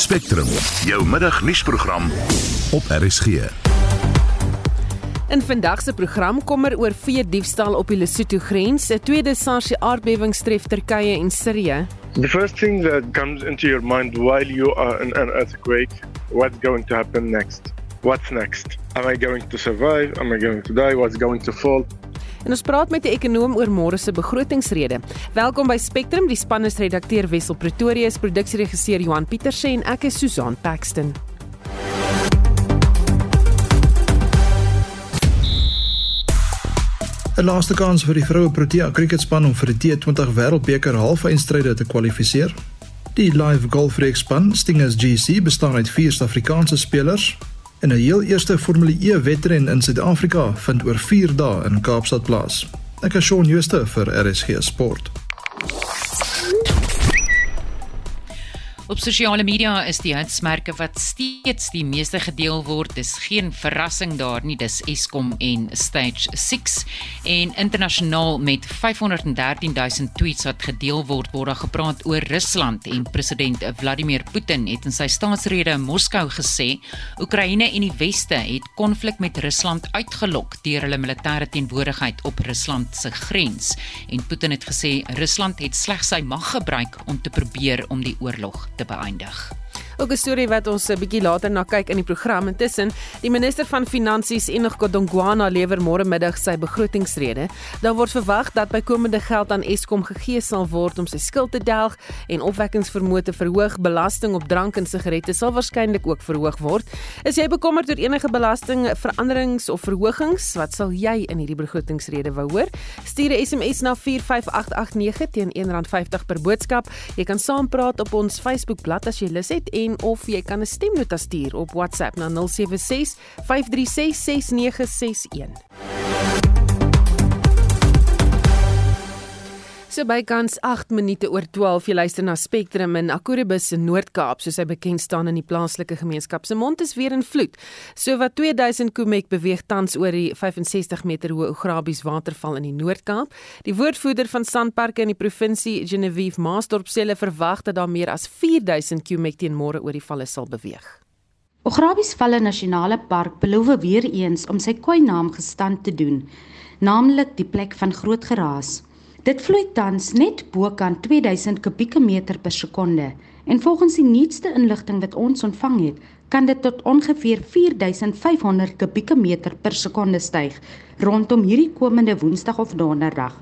Spectrum, jou middagnuusprogram op RSG. In vandag se program kom er oor vee diefstal op die Lesotho grens, 'n tweede SARS aardbewing tref Turkye en Sirië. The first thing that comes into your mind while you are in an earthquake, what's going to happen next? What's next? Am I going to survive? Am I going to die? What's going to fall? En ons praat met 'n ekonom oor môre se begrotingsrede. Welkom by Spectrum, die span is redakteur Wessel Pretorius, produksieregisseur Johan Pieterse en ek is Susan Paxton. 'n Laaste kans vir die vroue Protea cricketspan om vir die T20 Wêreldbeker halfeindstryde te kwalifiseer. Die live golfreekspan Stingers GC bestaan uit vier Suid-Afrikaanse spelers En 'n heel eerste Formule E wedren in Suid-Afrika vind oor 4 dae in Kaapstad plaas. Ek is Shaun Schuster vir RSG Sport. Op sosiale media is die hitsmerke wat steeds die meeste gedeel word. Dis geen verrassing daar nie. Dis Eskom en Stage 6 en internasionaal met 513000 tweets wat gedeel word word daar gepraat oor Rusland en president Vladimir Putin het in sy staatsrede in Moskou gesê Oekraïne en die weste het konflik met Rusland uitgelok deur hulle militêre teenwoordigheid op Rusland se grens en Putin het gesê Rusland het slegs sy mag gebruik om te probeer om die oorlog te beëindig. Ook 'n storie wat ons 'n bietjie later na kyk in die program. Intussen, die minister van Finansies, Enoch Godongwana, lewer môre middag sy begrotingsrede. Daar word verwag dat bykomende geld aan Eskom gegee sal word om sy skuld te delg en opwekkingsvermoë te verhoog. Belasting op drank en sigarette sal waarskynlik ook verhoog word. Is jy bekommerd oor enige belastingveranderings of verhogings? Wat sal jy in hierdie begrotingsrede wou hoor? Stuur 'n SMS na 45889 teen R1.50 per boodskap. Jy kan saampraat op ons Facebookblad as jy lus het en en of jy kan 'n stemnota stuur op WhatsApp na 076 536 6961. So bykans 8 minute oor 12 jy luister na Spectrum in Akuribus in Noord-Kaap soos hy bekend staan in die plaaslike gemeenskap se mond is weer in vloed. So wat 2000 kumek beweeg tans oor die 65 meter hoë Ograbies waterval in die Noord-Kaap. Die woordvoerder van Sandparke in die provinsie Genevieve Maasdorp sê hulle verwag dat daar meer as 4000 kumek teen môre oor die valle sal beweeg. Ograbies Valle Nasionale Park beloof weer eens om sy koi naam gestand te doen, naamlik die plek van groot geraas. Dit vloei tans net bokant 2000 kubieke meter per sekonde en volgens die nuutste inligting wat ons ontvang het, kan dit tot ongeveer 4500 kubieke meter per sekonde styg rondom hierdie komende Woensdag of Donderdag.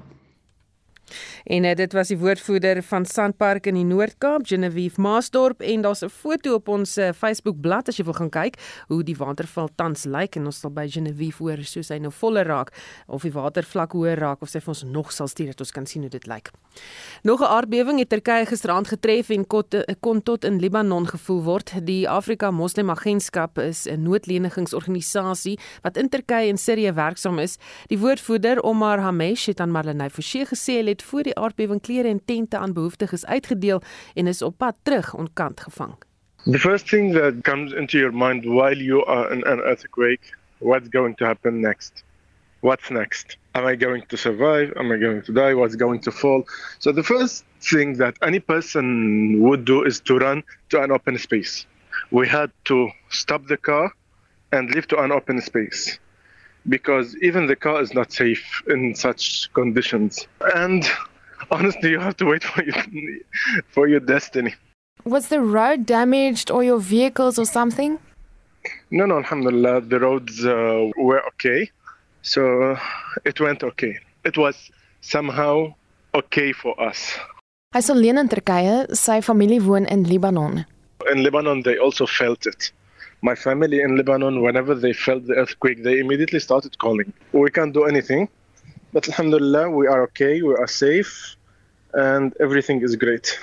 En uh, dit was die woordvoerder van Sandpark in die Noord-Kaap, Genevieve Maasdorp en daar's 'n foto op ons uh, Facebook bladsy as jy wil gaan kyk hoe die waterval tans lyk en ons sal by Genevieve hoor soos hy nou voller raak of die watervlak hoër raak of sy vir ons nog sal stuur dat ons kan sien hoe dit lyk. Nog 'n aardbewing het Turkye gisteraand getref en kon, eh, kon tot in Libanon gevoel word. Die Afrika Moslem Agentskap is 'n noodlenigingsorganisasie wat in Turkye en Sirië werksaam is. Die woordvoerder Omar Hamesh het aan Marlenae Forsie gesê hy het voor die aardbewing klere en tente aan behoeftiges uitgedeel en is op pad terug onkant gevang. The first thing that comes into your mind while you are in an earthquake, what's going to happen next? What's next? Am I going to survive? Am I going to die? What's going to fall? So the first thing that any person would do is to run to an open space. We had to stop the car and leave to an open space because even the car is not safe in such conditions. And honestly, you have to wait for your, for your destiny. Was the road damaged or your vehicles or something? No, no, alhamdulillah, the roads uh, were okay. So it went okay. It was somehow okay for us. Hy is alleen in Turkye, sy familie woon in Libanon. In Lebanon, they also felt it. My family in Lebanon, whenever they felt the earthquake, they immediately started calling. We can't do anything, but alhamdulillah, we are okay, we are safe, and everything is great.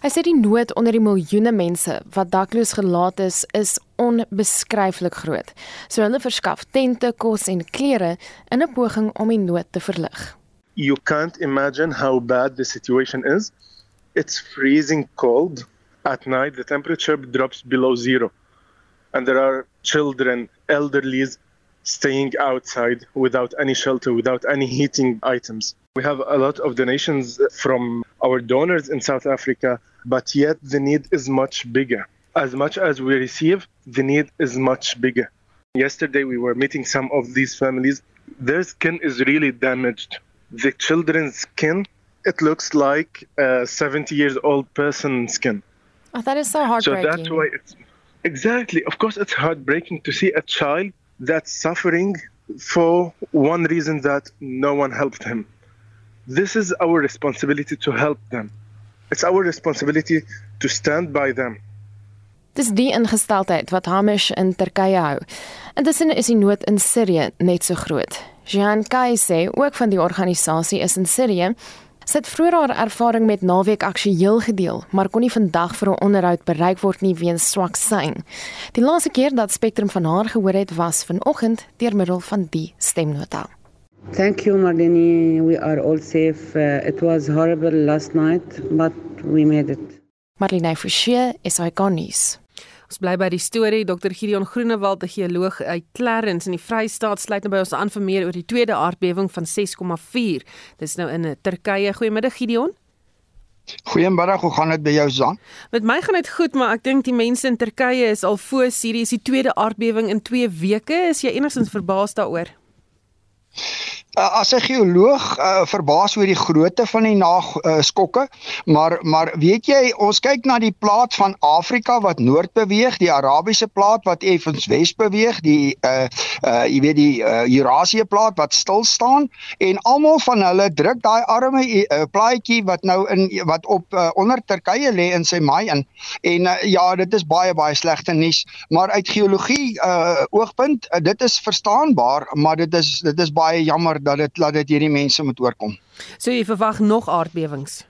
Hy sê die nood onder die miljoene mense wat dakloos gelaat is, is onbeskryflik groot. So hulle verskaf tente, kos en klere in 'n poging om die nood te verlig. You can't imagine how bad the situation is. It's freezing cold. At night the temperature drops below 0. And there are children, elderlies staying outside without any shelter, without any heating items. We have a lot of donations from our donors in South Africa, but yet the need is much bigger. as much as we receive, the need is much bigger. Yesterday, we were meeting some of these families. Their skin is really damaged. The children's skin, it looks like a 70 years old person's skin. Oh, that is so heartbreaking. So that's why it's exactly, of course, it's heartbreaking to see a child that's suffering for one reason that no one helped him. This is our responsibility to help them. It's our responsibility to stand by them. Dis die ingesteldheid wat Hamish in Turkye hou. Intussen is die nood in Sirië net so groot. Jean Kai sê ook van die organisasie is in Sirië sit vroeër haar ervaring met naweek aksueel gedeel, maar kon nie vandag vir 'n onderhoud bereik word nie weens swak sein. Die laaste keer dat Spectrum van haar gehoor het was vanoggend deur middel van die stemnota. Thank you, Marlene. We are all safe. Uh, it was horrible last night, but we made it. Marlene Forsie, SAK nuus. Ons bly by die storie. Dr Gideon Groenewald, 'n geoloog uit Clarence in die Vrystaat, sluit nou by ons aan vir meer oor die tweede aardbewing van 6,4. Dis nou in Turkye. Goeiemiddag Gideon. Goeiemiddag, hoe gaan dit by jou, Zan? Met my gaan dit goed, maar ek dink die mense in Turkye is al foos. Hierdie is die tweede aardbewing in 2 weke. Is jy enigstens verbaas daaroor? Uh, as 'n geoloog uh, verbaas oor die grootte van die naskokke, uh, maar maar weet jy, ons kyk na die plaat van Afrika wat noord beweeg, die Arabiese plaat wat effens wes beweeg, die uh uh jy weet die uh, Eurasië plaat wat stil staan en almal van hulle druk daai arme uh, plaatjie wat nou in wat op uh, onder Turkye lê in sy maai in. En uh, ja, dit is baie baie slegte nuus, maar uit geologie uh oogpunt, uh, dit is verstaanbaar, maar dit is dit is baie jammer dat dit laat dit hierdie mense moet oorkom. So jy verwag nog aardbewings.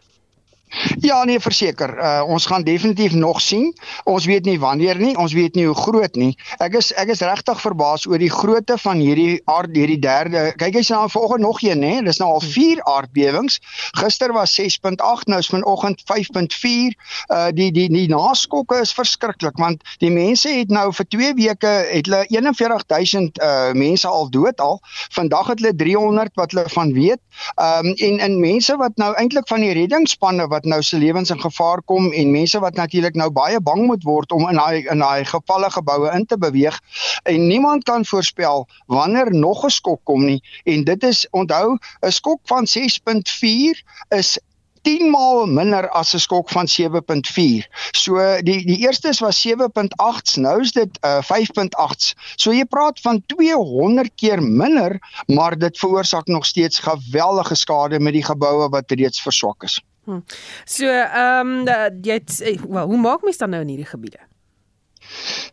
Ja nee, verseker. Uh, ons gaan definitief nog sien. Ons weet nie wanneer nie, ons weet nie hoe groot nie. Ek is ek is regtig verbaas oor die grootte van hierdie aard hierdie derde. Kyk jy's nou vanoggend nog een nê. Dis nou al 4 aardbewings. Gister was 6.8, nou is vanoggend 5.4. Uh die die die naskokke is verskriklik want die mense het nou vir 2 weke het hulle 41000 uh mense al dood al. Vandag het hulle 300 wat hulle van weet. Um en en mense wat nou eintlik van die reddingsspanne wat nou se lewens in gevaar kom en mense wat natuurlik nou baie bang moet word om in daai in daai gevalle geboue in te beweeg en niemand kan voorspel wanneer nog 'n skok kom nie en dit is onthou 'n skok van 6.4 is 10 maal minder as 'n skok van 7.4. So die die eerstes was 7.8s, nou is dit uh 5.8s. So jy praat van 200 keer minder, maar dit veroorsaak nog steeds geweldige skade met die geboue wat reeds verswak is. Hm. So, ehm um, jy well, hoe maak mens dan nou in hierdie gebiede?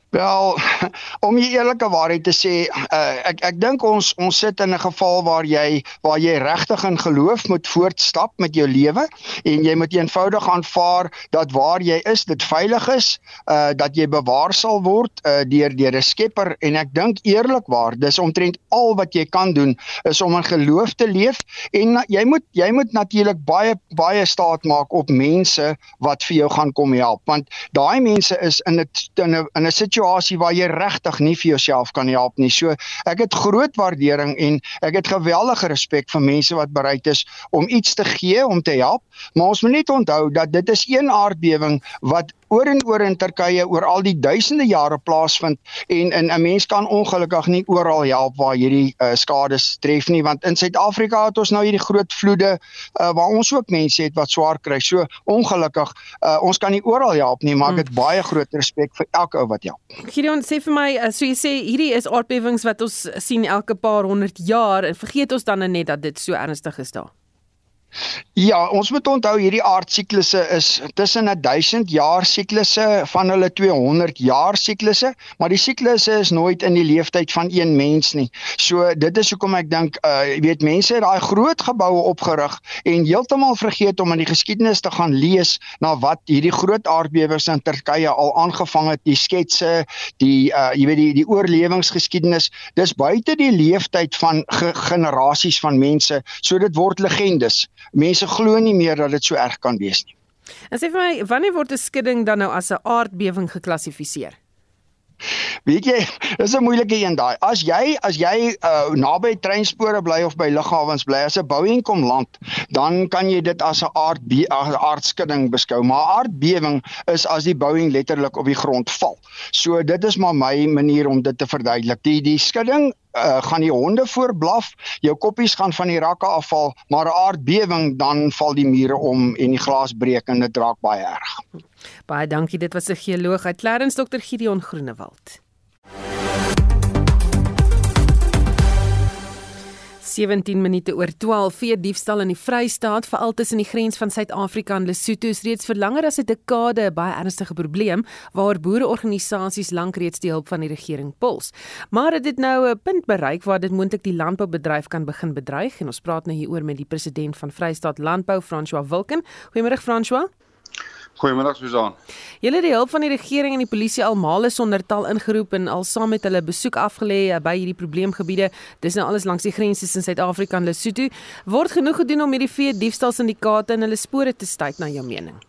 Wel, om die eerlike waarheid te sê, uh, ek ek dink ons ons sit in 'n geval waar jy waar jy regtig in geloof moet voortstap met jou lewe en jy moet eenvoudig aanvaar dat waar jy is, dit veilig is, uh dat jy bewaar sal word uh deur deur 'n Skepper. En ek dink eerlikwaar, dis omtrent al wat jy kan doen is om in geloof te leef en jy moet jy moet natuurlik baie baie staat maak op mense wat vir jou gaan kom help want daai mense is in 'n in 'n 'n situasie waar jy regtig nie vir jouself kan help nie. So ek het groot waardering en ek het geweldige respek vir mense wat bereid is om iets te gee om te help, maar ons moet net onthou dat dit is een aardbewing wat oor en oor in Turkye oor al die duisende jare plaasvind en en 'n mens kan ongelukkig nie oral help waar hierdie uh, skades tref nie want in Suid-Afrika het ons nou hierdie groot vloede uh, waar ons ook mense het wat swaar kry. So ongelukkig uh, ons kan nie oral help nie, maar ek het baie groot respek vir elke ou wat help. Gideon sê vir my, so jy sê hierdie is aardbewings wat ons sien elke paar honderd jaar en vergeet ons dan net dat dit so ernstig is daar. Ja, ons moet onthou hierdie aardsiklusse is tussen 'n 1000 jaar siklusse van hulle 200 jaar siklusse, maar die siklusse is nooit in die leeftyd van een mens nie. So dit is hoekom ek dink uh jy weet mense het daai groot geboue opgerig en heeltemal vergeet om in die geskiedenis te gaan lees na wat hierdie groot aardbewings in Turkye al aangevang het, die sketse, die uh jy weet die die oorlewingsgeskiedenis. Dis buite die leeftyd van ge generasies van mense, so dit word legendes mense glo nie meer dat dit so erg kan wees nie. En sê vir my, wanneer word 'n skudding dan nou as 'n aardbewing geklassifiseer? Weet jy, dis 'n moeilike een daai. As jy as jy uh, naby treinspore bly of by lughawens bly, as 'n Boeing kom land, dan kan jy dit as 'n aard aardskudding beskou. Maar aardbewing is as die Boeing letterlik op die grond val. So dit is maar my manier om dit te verduidelik. Die die skudding uh, gaan die honde voorblaf, jou koppies gaan van die rakke afval, maar 'n aardbewing dan val die mure om en die glas breek en dit raak baie erg. Baie dankie, dit was 'n geoloog uit Clarence Dr Gideon Groenewald. 17 minute oor 12 vee diefstal in die Vrystaat veral tussen die grens van Suid-Afrika en Lesotho is reeds vir langer as 'n dekade 'n baie ernstige probleem waar boereorganisasies lank reeds die hulp van die regering puls. Maar dit het nou 'n punt bereik waar dit moontlik die landboubedryf kan begin bedreig en ons praat nou hieroor met die president van Vrystaat Landbou François Wilken. Goeiemôre François. Goeiemôre Susan. Julle het die hulp van die regering en die polisie almale sonder tal ingeroep en al saam met hulle besoek afgelê eh, by hierdie probleemgebiede. Dis nou alles langs die grense tussen Suid-Afrika en Lesotho. Word genoeg gedoen om hierdie vee diefstal syndikaate in hulle spore te stuit na jou mening?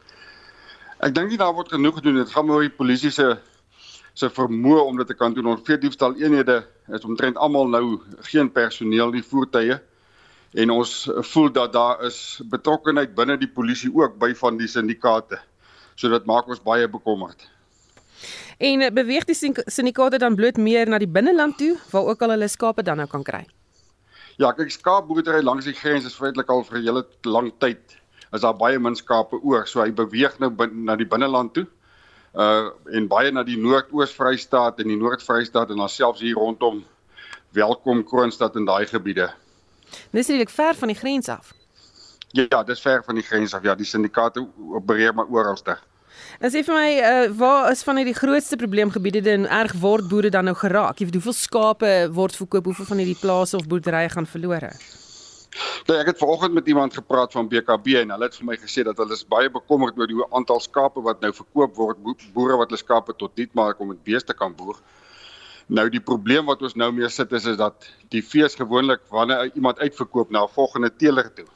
Ek dink nie daar word genoeg gedoen. Dit gaan oor die polisie se se vermoë om dit te kan doen. Ons vee diefstal eenhede is omtrent almal nou geen personeel nie, voertuie en ons voel dat daar is betrokkeheid binne die polisie ook by van die syndikaate. So dit maak ons baie bekommerd. En eh, beweeg die syndikaate dan bloot meer na die binneland toe waar ook al hulle skape dan nou kan kry? Ja, kyk skaapboerdery langs die grens is feitelik al vir 'n hele lang tyd is daar baie min skape oor, so hy beweeg nou na die binneland toe. Uh en baie na die Noord-Oos-Vrystaat en die Noord-Vrystaat en dan selfs hier rondom Welkom Kroonstad en daai gebiede. Dis redelik ver van die grens af. Ja, dis ver van die grens af. Ja, die syndikaate opereer maar oralste. En sê vir my, uh, waar is van hierdie grootste probleemgebiede en erg word boere dan nou geraak? Jy weet hoeveel skape word verkoop, hoeveel van hierdie plase of boerderye gaan verlore? Ja, ek het vanoggend met iemand gepraat van BKB en hulle het vir my gesê dat hulle is baie bekommerd oor die aantal skape wat nou verkoop word, boere wat hulle skape tot Dietmark om met beeste kan boer. Nou die probleem wat ons nou mee sit is is dat die vee gewoonlik wanneer iemand uitverkoop na 'n volgende teeler toe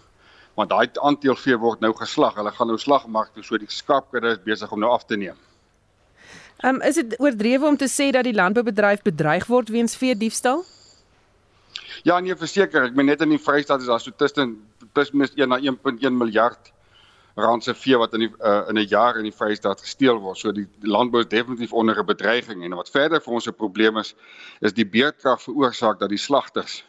want daai aanteelvee word nou geslag. Hulle gaan nou slagmark toe, so die skaapkudde is besig om nou af te neem. Ehm um, is dit oordrewe om te sê dat die landboubedryf bedreig word weens vee diefstal? Ja, nee, verseker. Ek meen net in die Vrystaat is daar so tussen tussen 1 na 1.1 miljard rand se vee wat in die uh, in 'n jaar in die Vrystaat gesteel word. So die, die landbou is definitief onder 'n bedreiging en wat verder vir ons 'n probleem is, is die beerdkrag veroorsaak dat die slagters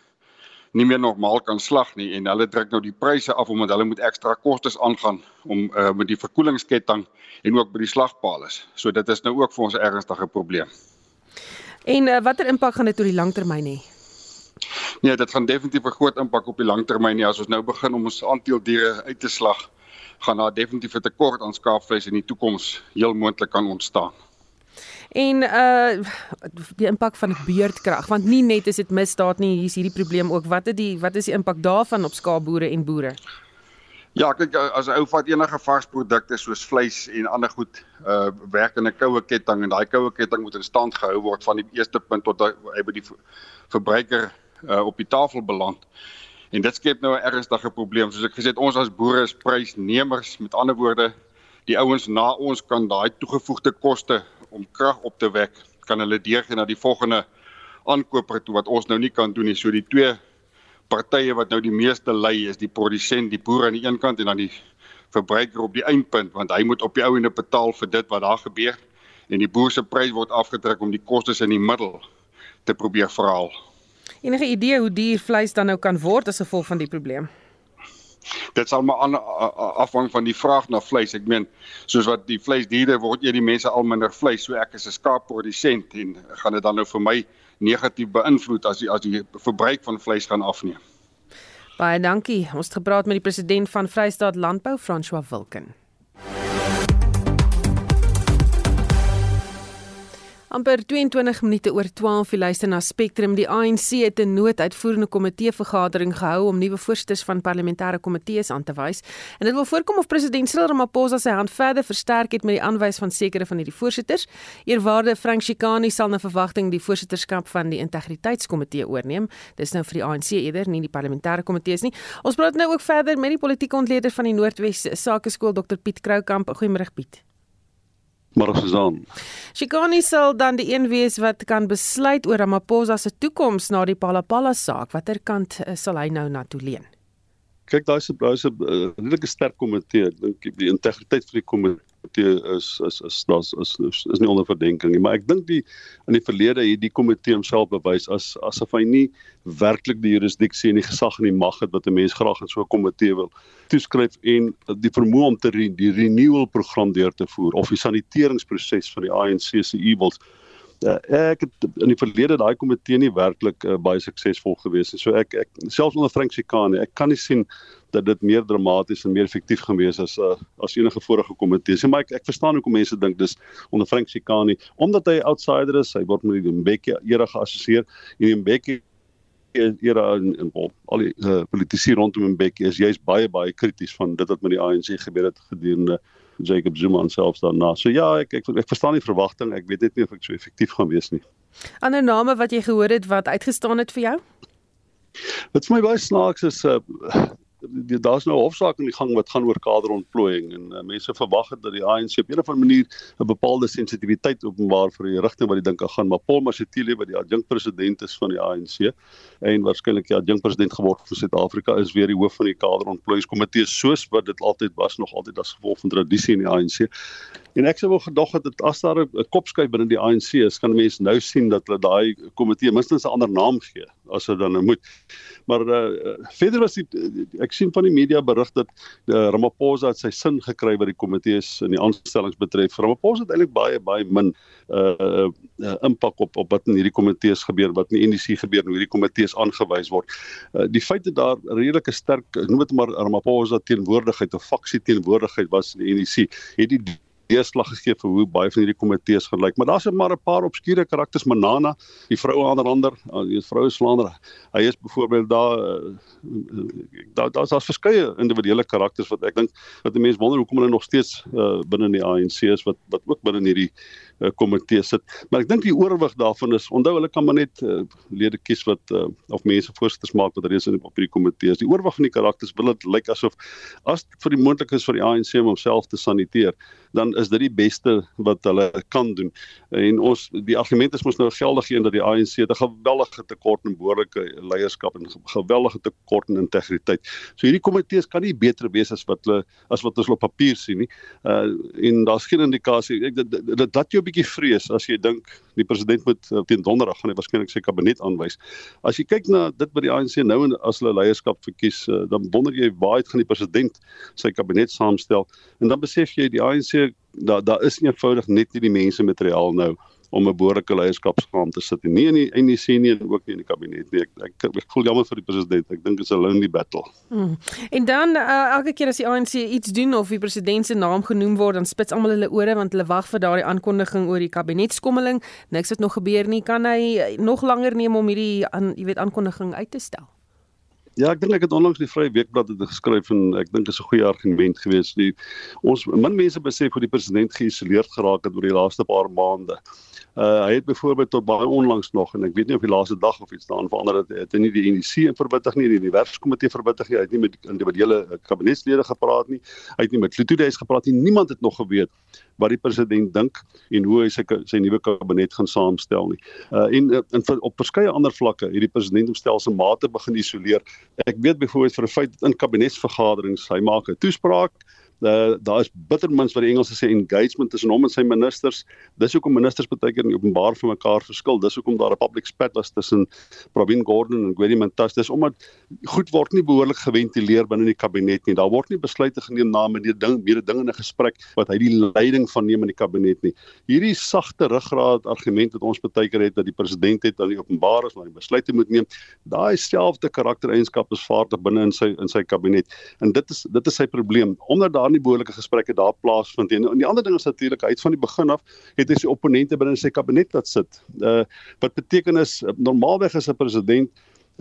nie meer normaal kan slag nie en hulle druk nou die pryse af omdat hulle moet ekstra kostes aangaan om uh, met die verkoelingsketting en ook by die slagpaal is. So dit is nou ook vir ons 'n ernstige probleem. En uh, watter impak gaan dit oor die langtermyn hê? Nee, dit gaan definitief 'n groot impak op die langtermyn nie as ons nou begin om ons aanteeldiere uit te slag gaan daar definitief 'n tekort aan skaapvleis in die toekoms heel moontlik kan ontstaan. En uh die impak van beerdkrag, want nie net is dit misdaad nie, hier's hierdie probleem ook. Wat het die wat is die impak daarvan op skaapboere en boere? Ja, kyk as 'n ou vat enige varsprodukte soos vleis en ander goed, uh werk in 'n koue ketting en daai koue ketting moet in stand gehou word van die eerste punt tot hy by die verbruiker uh op die tafel beland. En dit skep nou 'n ernstige probleem. Soos ek gesê het, ons as boere is prysnemers. Met ander woorde, die ouens na ons kan daai toegevoegde koste om krag op te wek, kan hulle deurgaan na die volgende aankoper toe wat ons nou nie kan doen nie. So die twee partye wat nou die meeste ly is die produsent, die boer aan die een kant en dan die verbruiker op die eindpunt want hy moet op die ou ende betaal vir dit wat daar gebeur en die boer se prys word afgetrek om die kostes in die middel te probeer verhaal. Enige idee hoe duur vleis dan nou kan word as gevolg van die probleem? Dit sal maar aan afhang van die vraag na vleis. Ek meen, soos wat die vleisdiere word, eet die mense al minder vleis. So ek is 'n skaapprodusent en gaan dit dan nou vir my negatief beïnvloed as die as die verbruik van vleis gaan afneem. Baie dankie. Ons het gepraat met die president van Vrystaat Landbou, François Wilken. Amper 22 minute oor 12 jy luister na Spectrum. Die ANC het 'n nooduitvoerende komitee vergadering gehou om nuwe voorsitters van parlementêre komitees aan te wys. En dit wil voorkom of president Cyril Ramaphosa sy hand verder versterk het met die aanwys van sekere van hierdie voorsitters. Eerwaarde Frank Shikani sal na verwagting die voorsitterskap van die integriteitskomitee oorneem. Dis nou vir die ANC eerder nie die parlementêre komitees nie. Ons praat nou ook verder met die politieke ontleder van die Noordwes Sakeskool Dr Piet Kroukamp. Goeiemôre Piet Maar Susan. Shikani sal dan die een wees wat kan besluit oor Ramaphosa se toekoms na die Palapala saak. Watter kant uh, sal hy nou na toe leun? Kyk, daai se daai se uh, redelike sterk komitee. Ek dink die integriteit van die komitee is is is daar's is, is is nie onder verdenking nie maar ek dink die in die verlede het die komitee homself bewys as asof hy nie werklik die jurisdiksie en die gesag en die mag het wat 'n mens graag in so 'n komitee wil toeskryf en die vermoë om te re, die renewal program deur te voer of die saniteringsproses van die ANC se evils uh, ek het in die verlede daai komitee nie werklik uh, baie suksesvol gewees nie. So ek ek selfs onder Frank Sikane, ek kan nie sien dat dit meer dramaties en meer effektief gaan wees as uh, as enige vorige komitee. So maar ek ek verstaan hoekom mense dink dis onder Frank Sikane omdat hy 'n outsider is, hy word met die Mbeki era geassosieer en die Mbeki era in, in al die uh, politici rondom Mbeki is juist baie baie krities van dit wat met die ANC gebeur het gedurende Jacob Zuma selfs daarna. So ja, ek ek ek verstaan die verwagting. Ek weet net nie of ek so effektief gaan wees nie. Ander name wat jy gehoor het wat uitgestaan het vir jou? Wat vir my baie snaaks is uh daar's nou 'n hofsaak in die gang wat gaan oor kaderontplooiing en uh, mense verwag dat die ANC op 'n of ander manier 'n bepaalde sensitiwiteit openbaar vir die rigting wat die dink gaan maar Paul Mashatile wat die adjunk president is van die ANC en waarskynlik die adjunk president geword vir Suid-Afrika is weer die hoof van die kaderontplooiingskomitee soos wat dit altyd was nog altyd as gevolg van tradisie in die ANC En ek sou wel gedog het dat as daar 'n kopskuif binne die ANC is, kan mense nou sien dat hulle daai komitee minstens 'n ander naam gee as dit dan nou moet. Maar uh, verder was die ek sien van die media berig dat uh, Ramaphosa het sy sin gekry wat die komitee is in die aanstellings betref. Ramaphosa het eintlik baie baie min uh, uh, impak op op wat in hierdie komitees gebeur, wat in die NDC gebeur, hoe hierdie komitees aangewys word. Uh, die feit dat daar redelike sterk noem dit maar Ramaphosa teenwoordigheid of faksie teenwoordigheid was in die NDC, het die deurslag gegee vir hoe baie van hierdie komitees gelyk. Maar daar's maar 'n paar obskure karakters, Manana, die vroue aan die ander, ah, die vroue Slander. Hy is byvoorbeeld daar daar daar's daar verskeie individuele karakters wat ek dink dat mense wonder hoekom hulle nog steeds uh, binne die ANC is wat wat ook binne hierdie uh, komitee sit. Maar ek dink die oorwig daarvan is onthou hulle kan maar net uh, lede kies wat uh, of mense voorsitters maak wat reeds in op hierdie komitee is. Die oorwig van die karakters wil dit lyk asof as vir die moontlikheid is vir die ANC om homself te saniteer, dan is dit die beste wat hulle kan doen. En ons die argument is mos nou geldig een dat die ANC 'n geweldige tekort aan behoorlike leierskap en geweldige tekort aan integriteit. So hierdie komitees kan nie beter wees as wat hulle as wat ons op papier sien nie. Uh en daar's geen indikasie ek dit dit laat jou 'n bietjie vrees as jy dink die president moet uh, teen donderdag gaan hy waarskynlik sy kabinet aanwys. As jy kyk na dit wat die ANC nou as hulle leierskap verkies, uh, dan wonder jy waar het gaan die president sy kabinet saamstel en dan besef jy die ANC daar daar is eenvoudig net nie die mense materiaal nou om 'n behoorlike leierskapsraam te sit nie in die in die sien nie en ook nie in die kabinet nie. Ek ek, ek voel jammer vir die president. Ek dink dit is 'n lonely battle. Hmm. En dan uh, elke keer as die ANC iets doen of die president se naam genoem word, dan spits almal hulle ore want hulle wag vir daardie aankondiging oor die kabinetskommeling. Niks het nog gebeur nie. Kan hy nog langer neem om hierdie aan jy weet aankondiging uit te stel? Ja, ek dink ek het onlangs die Vrye Weekblad het geskryf en ek dink dit is 'n goeie argument geweest. Die ons min mense besef hoe die president geïsoleerd geraak het oor die laaste paar maande. Uh hy het byvoorbeeld tot baie onlangs nog en ek weet nie of die laaste dag of iets daarin verander het het hy nie die NEC in verbinding nie, die universiteitskomitee verbinding nie, hy het nie met individuele uh, kabinetslede gepraat nie. Hy het nie met Lutudes gepraat nie. Niemand het nog geweet wat die president dink en hoe hy sy sy nuwe kabinet gaan saamstel nie. Uh en, uh, en op verskeie ander vlakke het die president homstelselmate begin isoleer. Ek weet byvoorbeeld vir 'n feit in kabinetsvergaderings, hy maak 'n toespraak uh, daar is bittermins wat die Engelse sê engagement tussen hom en sy ministers. Dis hoekom ministers baie keer openbaar vir mekaar verskil. Dis hoekom daar 'n public spat was tussen Pravin Gordhan en Gwedi Mantashe. Dis omdat goed word nie behoorlik geventileer binne die kabinet nie. Daar word nie besluite geneem na meneer ding mede ding in 'n gesprek wat hy die leiding van neem in die kabinet nie. Hierdie sagte ruggraat argument wat ons baie keer het dat die president het dat die openbaar is maar die besluite moet neem. Daai selfde karaktereienskap is vaardig binne in sy in sy kabinet. En dit is dit is sy probleem. Omdat daar nie behoorlike gesprekke daar plaasvind nie. En die ander ding is natuurlik hy het van die begin af het hy sy opponente binne sy kabinet laat sit. Uh wat beteken is normaalweg is 'n president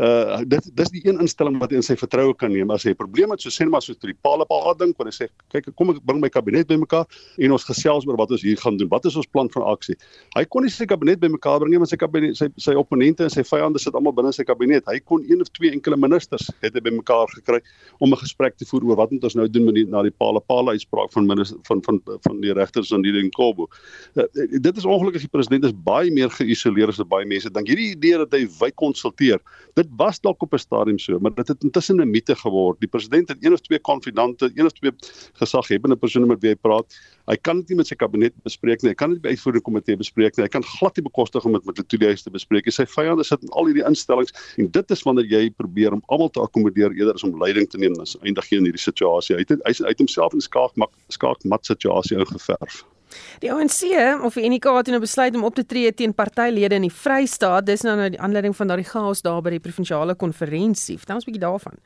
uh dit dis die een instelling wat hy in sy vertroue kan neem. As hy 'n probleem het so sê maar so tot die paal op haar ding wanneer hy sê kyk kom ek bring my kabinet bymekaar en ons gesels oor wat ons hier gaan doen. Wat is ons plan van aksie? Hy kon nie sy kabinet bymekaar bring nie want sy kabinet sy sy opponente en sy vyande sit almal binne sy kabinet. Hy kon een of twee enkele ministers het hy bymekaar gekry om 'n gesprek te voer oor wat moet ons nou doen met die na die paal op paal uitspraak van minister van van van die regters aan die Nkobo. Uh, dit is ongelukkig die president is baie meer geïsoleer as baie mense dink. Hierdie idee dat hy wy konsulteer was dalk op 'n stadium so, maar dit het intussen 'n mite geword. Die president het een of twee konfidante, een of twee gesaghebende persone met wie hy praat. Hy kan dit nie met sy kabinet bespreek nie. Hy kan dit by uitvoerende komitee bespreek nie. Hy kan glad nie bekostig om dit met toelieers te bespreek nie. Sy vyande sit in al hierdie instellings en dit is wanneer jy probeer om almal te akkommodeer eerder as om leiding te neem, dan eindig jy in hierdie situasie. Hy het hy het homself in 'n skaakmat skaakmat situasie ingeverf. Die ANC of die UNK het nou besluit om op te tree teen partylede in die Vrystaat. Dis nou nou die aanleiding van daardie chaos daar by die provinsiale konferensie. Vertel ons 'n bietjie daarvan.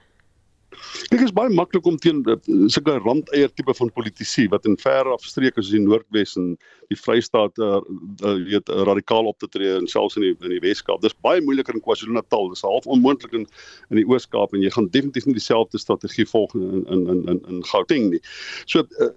Dit is baie maklik om teen uh, sulke randeier tipe van politici wat in ver afstreke soos die Noordwes en die Vrystaat uh, uh, weet uh, radikaal op te tree en selfs in die in die Weskaap. Dis baie moeiliker in KwaZulu-Natal. Dis half onmoontlik in in die Oos-Kaap en jy gaan definitief nie dieselfde strategie volg in in in in, in Gauteng nie. So uh,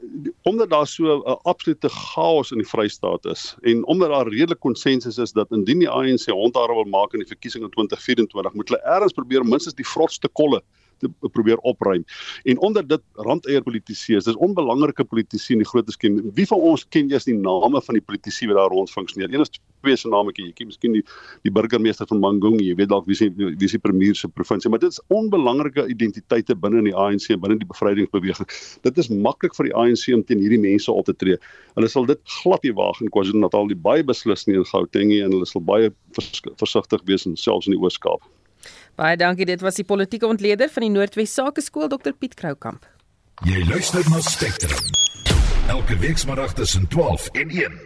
omdat daar so 'n uh, absolute chaos in die Vrystaat is en omdat daar redelik konsensus is dat indien die ANC hondare wil maak in die verkiesing in 2024 moet hulle eers probeer minstens die vrotste kolle te probeer opruim. En onder dit randeier politici is, dis onbelangrike politici in die groot skem. Wie van ons ken eers die name van die politici wat daar rond funksioneer? Een is twee se name ken jy. Ken miskien die die burgemeester van Mangungu, jy weet dalk wie se wie se premier se provinsie, maar dit is onbelangrike identiteite binne in die ANC en binne die bevrydingsbeweging. Dit is maklik vir die ANC om teen hierdie mense op te tree. Hulle sal dit glad nie waag in KwaZulu-Natal nie, baie beslis nie in Gauteng nie en hulle sal baie versigtig wees en selfs in die Oos-Kaap. Baie dankie. Dit was die politieke ontleder van die Noordwes Sakeskool Dr Piet Kroukamp. Jy luister na Spectrum. Elke week saterdag tussen 12 en 1.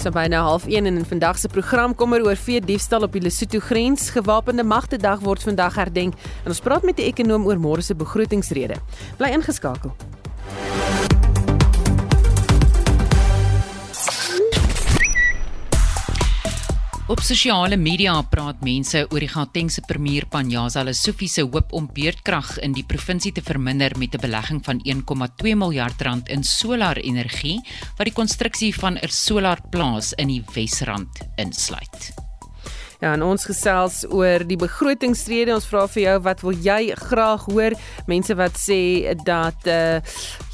So byna half 1 in vandag se program kom er oor vee diefstal op die Lesotho grens. Gewapende magte dag word vandag herdenk en ons praat met 'n ekonom oor môre se begrotingsrede. Bly ingeskakel. Op sosiale media praat mense oor die Gautengse premier Panyaza Lesufi se hoop om beurtkrag in die provinsie te verminder met 'n belegging van 1,2 miljard rand in solarenergie wat die konstruksie van 'n solarplaas in die Wesrand insluit. Ja, en ons gesels oor die begrotingsrede. Ons vra vir jou wat wil jy graag hoor? Mense wat sê dat uh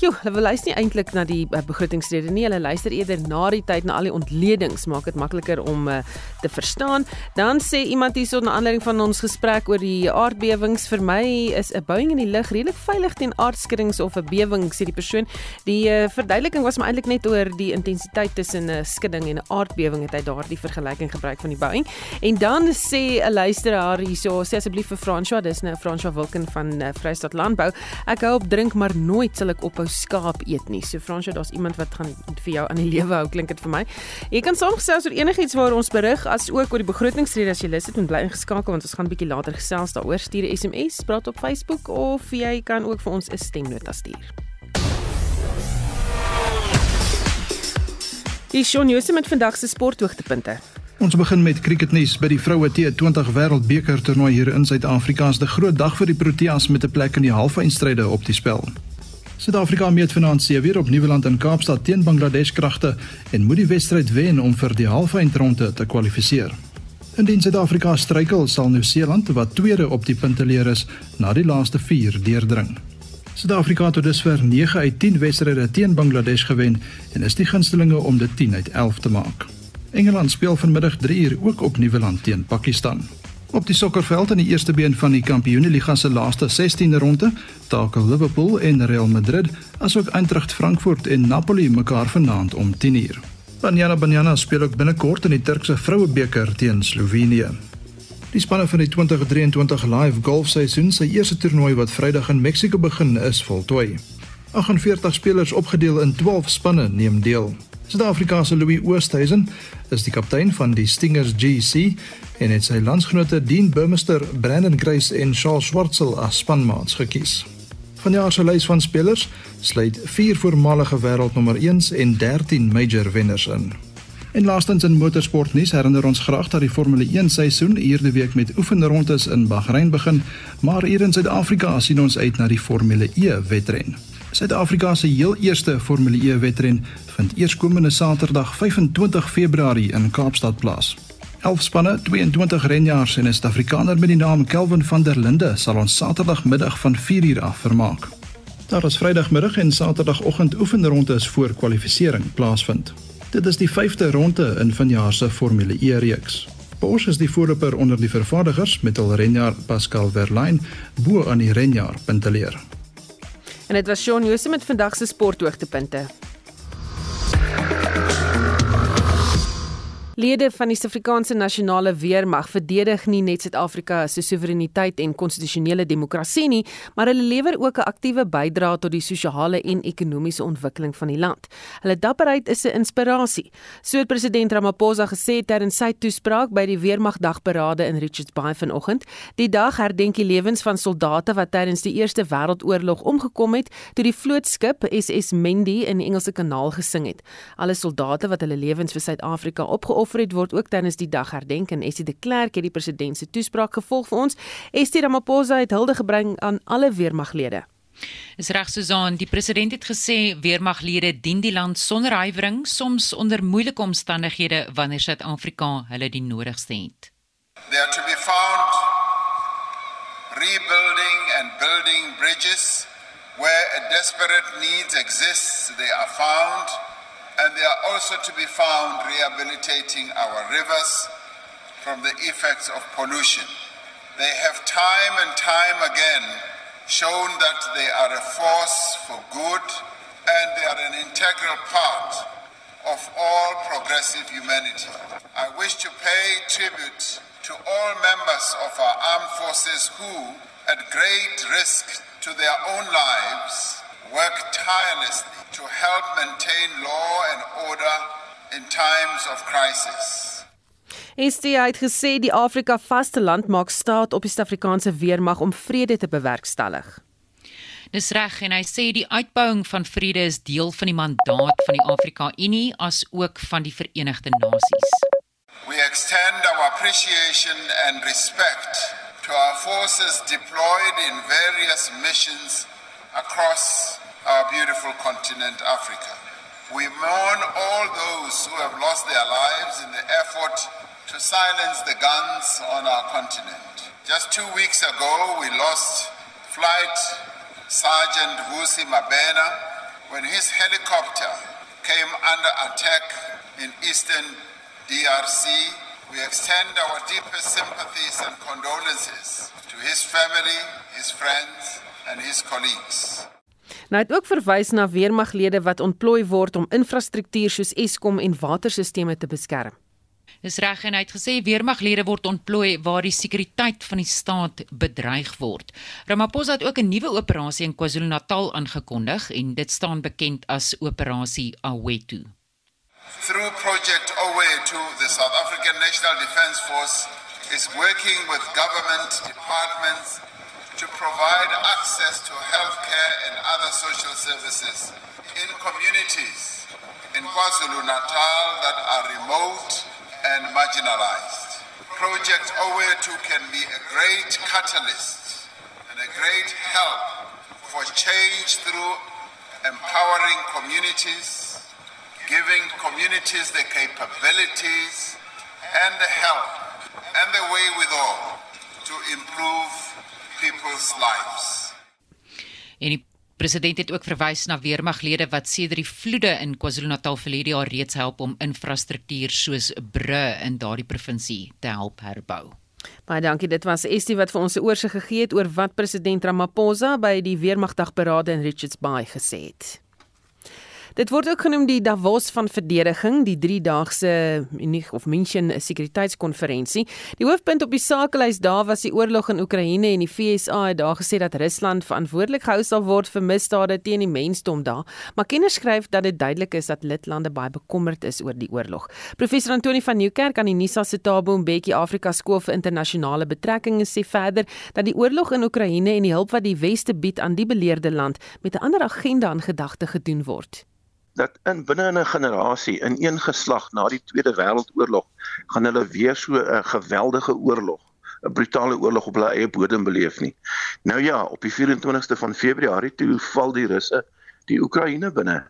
joh, hulle luister nie eintlik na die uh, begrotingsrede nie. Hulle luister eerder na die tyd na al die ontledings, maak dit makliker om uh, te verstaan. Dan sê iemand hierso na aanleiding van ons gesprek oor die aardbewings vir my is 'n bouing in die lug redelik veilig teen aardskuddings of 'n bewing, sê die persoon. Die uh, verduideliking was maar eintlik net oor die intensiteit tussen 'n uh, skudding en 'n aardbewing het hy daardie vergelyking gebruik van die bouing. En dan sê 'n luisteraar hierso, sê asseblief vir François, dis nou François Wilken van uh, Vrystaat Landbou. Ek hou op drink, maar nooit sal ek ophou skaap eet nie. So François, daar's iemand wat gaan vir jou aan die lewe hou, klink dit vir my. Jy kan saamgesels oor enigiets waar ons berig, as ook oor die begrotingsrede as jy lus het en bly ingeskakel want ons gaan bietjie later gesels daaroor. Stuur 'n SMS, praat op Facebook of jy kan ook vir ons 'n stemnota stuur. Die Shaun Jose met vandag se sporthoogtepunte. Ons begin met cricketnuus by die vroue T20 Wêreldbeker toernooi hier in Suid-Afrika. Dit is 'n groot dag vir die Proteas met 'n plek in die halfeindstryde op die spel. Suid-Afrika meet vanaand se weer op Nieuweland in Kaapstad teen Bangladesh kragte en moet die wedstryd wen om vir die halfeindronde te kwalifiseer. Indien Suid-Afrika struikel, sal Nieu-Seeland wat tweede op die punteleer is, na die laaste 4 deurdring. Suid-Afrika het tot dusver 9 uit 10 wedstryde teen Bangladesh gewen en is die gunstelinge om dit 10 uit 11 te maak. Engeland speel vanmiddag 3 uur ook op Nieuweland teen Pakistan. Op die sokkerveld in die eerste been van die Kampioenligga se laaste 16de ronde, takel Liverpool en Real Madrid, asook Eintracht Frankfurt en Napoli mekaar vanaand om 10 uur. Banyana Banyana speel ook binnekort in die Turkse Vrouebeker teen Slovenië. Die spanne van die 2023 Live Golf seisoen se eerste toernooi wat Vrydag in Mexiko begin, is voltooi. 48 spelers opgedeel in 12 spanne neem deel. Suid-Afrika se Louis Oosthuizen is die kaptein van die Stingers GC en het sy landsgenote Dean Burmester, Brandon Grace en Charles Schwartzel as spanmaats gekies. Vanjaar se lys van spelers sluit 4 voormalige wêreldnommer 1s en 13 major wenners in. En laastens in motorsportnuus herinner ons graag dat die Formule 1 seisoen hierde week met oefenrondes in Bahrein begin, maar hier in Suid-Afrika sien ons uit na die Formule E wedren. Suid-Afrika se heel eerste Formule E wedren vind eerskomende Saterdag 25 Februarie in Kaapstad plaas. 11 spanne, 22 renjaars en 'n Suid-Afrikaner met die naam Kelvin van der Linde sal ons Saterdagmiddag van 4uur af vermaak. Daar is Vrydagmiddag en Saterdagoggend oefenrondes voor kwalifikasie plaasvind. Dit is die 5de ronde in vanjaar se Formule E reeks. Porsche is die voorloper onder die vervaardigers met hul renjaer Pascal Wehrlein bo aan die renjaer punteleer. En dit was Shaun Jose met vandag se sporthoogtepunte. Lede van die Suid-Afrikaanse Nasionale Weermag verdedig nie net Suid-Afrika se soewereiniteit en konstitusionele demokrasie nie, maar hulle lewer ook 'n aktiewe bydrae tot die sosiale en ekonomiese ontwikkeling van die land. Hulle dapperheid is 'n inspirasie, so het president Ramaphosa gesê tydens sy toespraak by die Weermagdagberade in Richards Bay vanoggend. Die dag herdenk die lewens van soldate wat tydens die Eerste Wêreldoorlog omgekom het toe die vlootskip SS Mendi in die Engelse Kanaal gesing het. Alle soldate wat hulle lewens vir Suid-Afrika opgeoffer Alfred word ook tydens die dag herdenk en Essie de Klerk het die president se toespraak gevolg vir ons. Estie Ramaphosa het hulde gebring aan alle weermaglede. Is reg Susan, die president het gesê weermaglede dien die land sonder huiwering, soms onder moeilike omstandighede wanneer Suid-Afrika hulle die nodigste het. They are to be found rebuilding and building bridges where a desperate need exists, they are found and they are also to be found rehabilitating our rivers from the effects of pollution. They have time and time again shown that they are a force for good and they are an integral part of all progressive humanity. I wish to pay tribute to all members of our armed forces who, at great risk to their own lives, work tirelessly to help maintain law and order in times of crisis. ST het gesê die Afrika vasteland maak staat op die Suid-Afrikaanse weermag om vrede te bewerkstellig. Dis reg en hy sê die uitbouing van vrede is deel van die mandaat van die Afrika Unie as ook van die Verenigde Nasies. We extend our appreciation and respect to our forces deployed in various missions across our beautiful continent, Africa. We mourn all those who have lost their lives in the effort to silence the guns on our continent. Just two weeks ago, we lost Flight Sergeant Vusi Mabena when his helicopter came under attack in eastern DRC. We extend our deepest sympathies and condolences to his family, his friends, and his colleagues. Nou het ook verwys na weermaglede wat ontplooi word om infrastruktuur soos Eskom en waterstelsels te beskerm. Dis reg en hy het gesê weermaglede word ontplooi waar die sekuriteit van die staat bedreig word. Ramaphosa het ook 'n nuwe operasie in KwaZulu-Natal aangekondig en dit staan bekend as operasie Awetu. Through Project Awetu, the South African National Defence Force is working with government departments to provide access to healthcare and other social services in communities in KwaZulu-Natal that are remote and marginalized. Project OWE2 can be a great catalyst and a great help for change through empowering communities, giving communities the capabilities and the help and the way withal to improve people's lives. En die president het ook verwys na weermaglede wat sedert die vloede in KwaZulu-Natal verlede jaar reeds help om infrastruktuur soos bru in daardie provinsie te help herbou. Baie dankie. Dit was Estie wat vir ons 'n oorsig gegee het oor wat president Ramaphosa by die Weermagdagberade in Richards Bay gesê het. Dit word ook genoem die Davos van verdediging, die 3-daagse Munich of München sekuriteitskonferensie. Die hoofpunt op die sakelys daar was die oorlog in Oekraïne en die FSA het daar gesê dat Rusland verantwoordelik gehou sal word vir misdade teen die mensdom daar. Maar kenners skryf dat dit duidelik is dat lidlande baie bekommerd is oor die oorlog. Professor Antoni van Nieuwkerk aan die Nisa se Tabo Mbeki Afrika Skool vir Internasionale Betrekkinge sê verder dat die oorlog in Oekraïne en die hulp wat die weste bied aan die beleerde land met 'n ander agenda aan gedagte gedoen word dat in binne 'n generasie, in een geslag na die Tweede Wêreldoorlog, gaan hulle weer so 'n geweldige oorlog 'n brutale oorlog op hulle eie bodem beleef nie. Nou ja, op die 24ste van Februarie toe val die Russe die Oekraïne binne